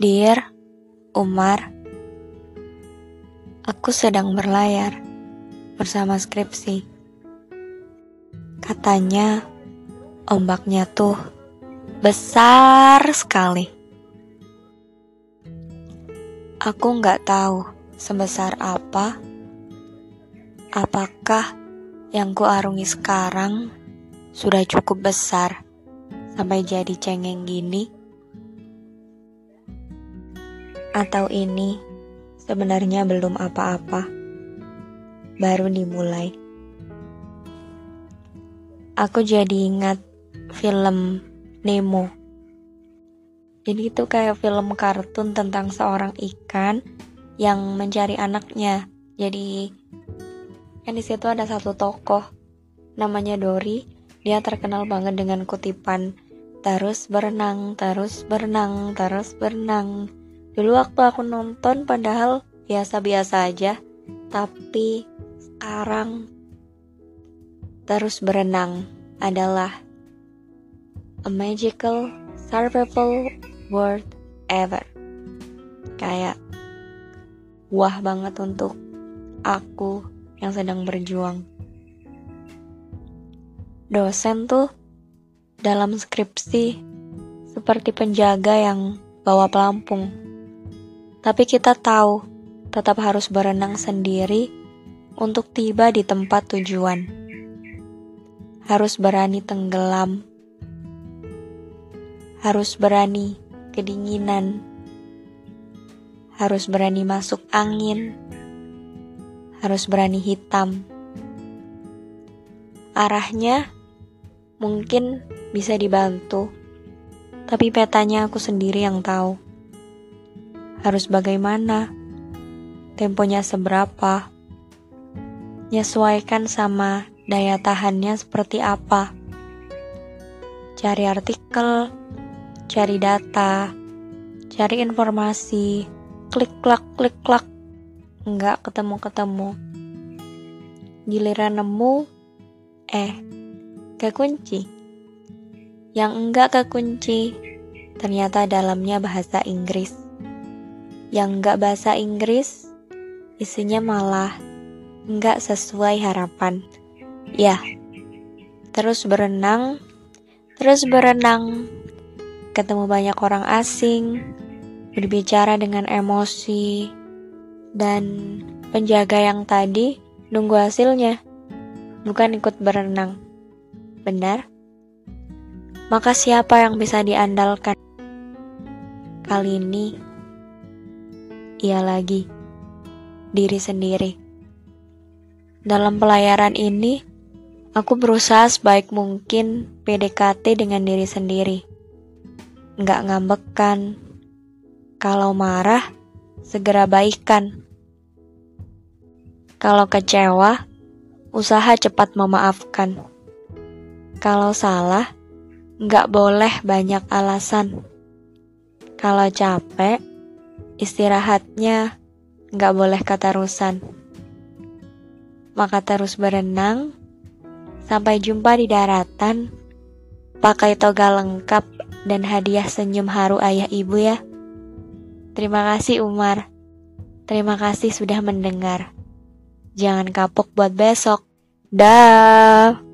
Dear Umar, aku sedang berlayar bersama skripsi. Katanya ombaknya tuh besar sekali. Aku nggak tahu sebesar apa. Apakah yang kuarungi sekarang sudah cukup besar sampai jadi cengeng gini? Atau ini sebenarnya belum apa-apa, baru dimulai. Aku jadi ingat film Nemo. Jadi itu kayak film kartun tentang seorang ikan yang mencari anaknya. Jadi kan di situ ada satu tokoh namanya Dory. Dia terkenal banget dengan kutipan terus berenang, terus berenang, terus berenang. Dulu waktu aku nonton padahal biasa-biasa aja, tapi sekarang terus berenang adalah a magical survival world ever. Kayak wah banget untuk aku yang sedang berjuang. Dosen tuh dalam skripsi seperti penjaga yang bawa pelampung tapi kita tahu tetap harus berenang sendiri untuk tiba di tempat tujuan. Harus berani tenggelam. Harus berani kedinginan. Harus berani masuk angin. Harus berani hitam. Arahnya mungkin bisa dibantu, tapi petanya aku sendiri yang tahu harus bagaimana, temponya seberapa, menyesuaikan sama daya tahannya seperti apa. Cari artikel, cari data, cari informasi, klik klak klik klak, enggak ketemu-ketemu. Giliran nemu, eh, kekunci. Yang enggak kekunci, ternyata dalamnya bahasa Inggris yang nggak bahasa Inggris, isinya malah nggak sesuai harapan. Ya, terus berenang, terus berenang, ketemu banyak orang asing, berbicara dengan emosi, dan penjaga yang tadi nunggu hasilnya, bukan ikut berenang. Benar? Maka siapa yang bisa diandalkan? Kali ini ia lagi diri sendiri. Dalam pelayaran ini, aku berusaha sebaik mungkin PDKT dengan diri sendiri. Nggak ngambekan. Kalau marah, segera baikan. Kalau kecewa, usaha cepat memaafkan. Kalau salah, nggak boleh banyak alasan. Kalau capek, Istirahatnya nggak boleh katarusan. Maka terus berenang sampai jumpa di daratan. Pakai toga lengkap dan hadiah senyum haru ayah ibu ya. Terima kasih Umar. Terima kasih sudah mendengar. Jangan kapok buat besok. Dah.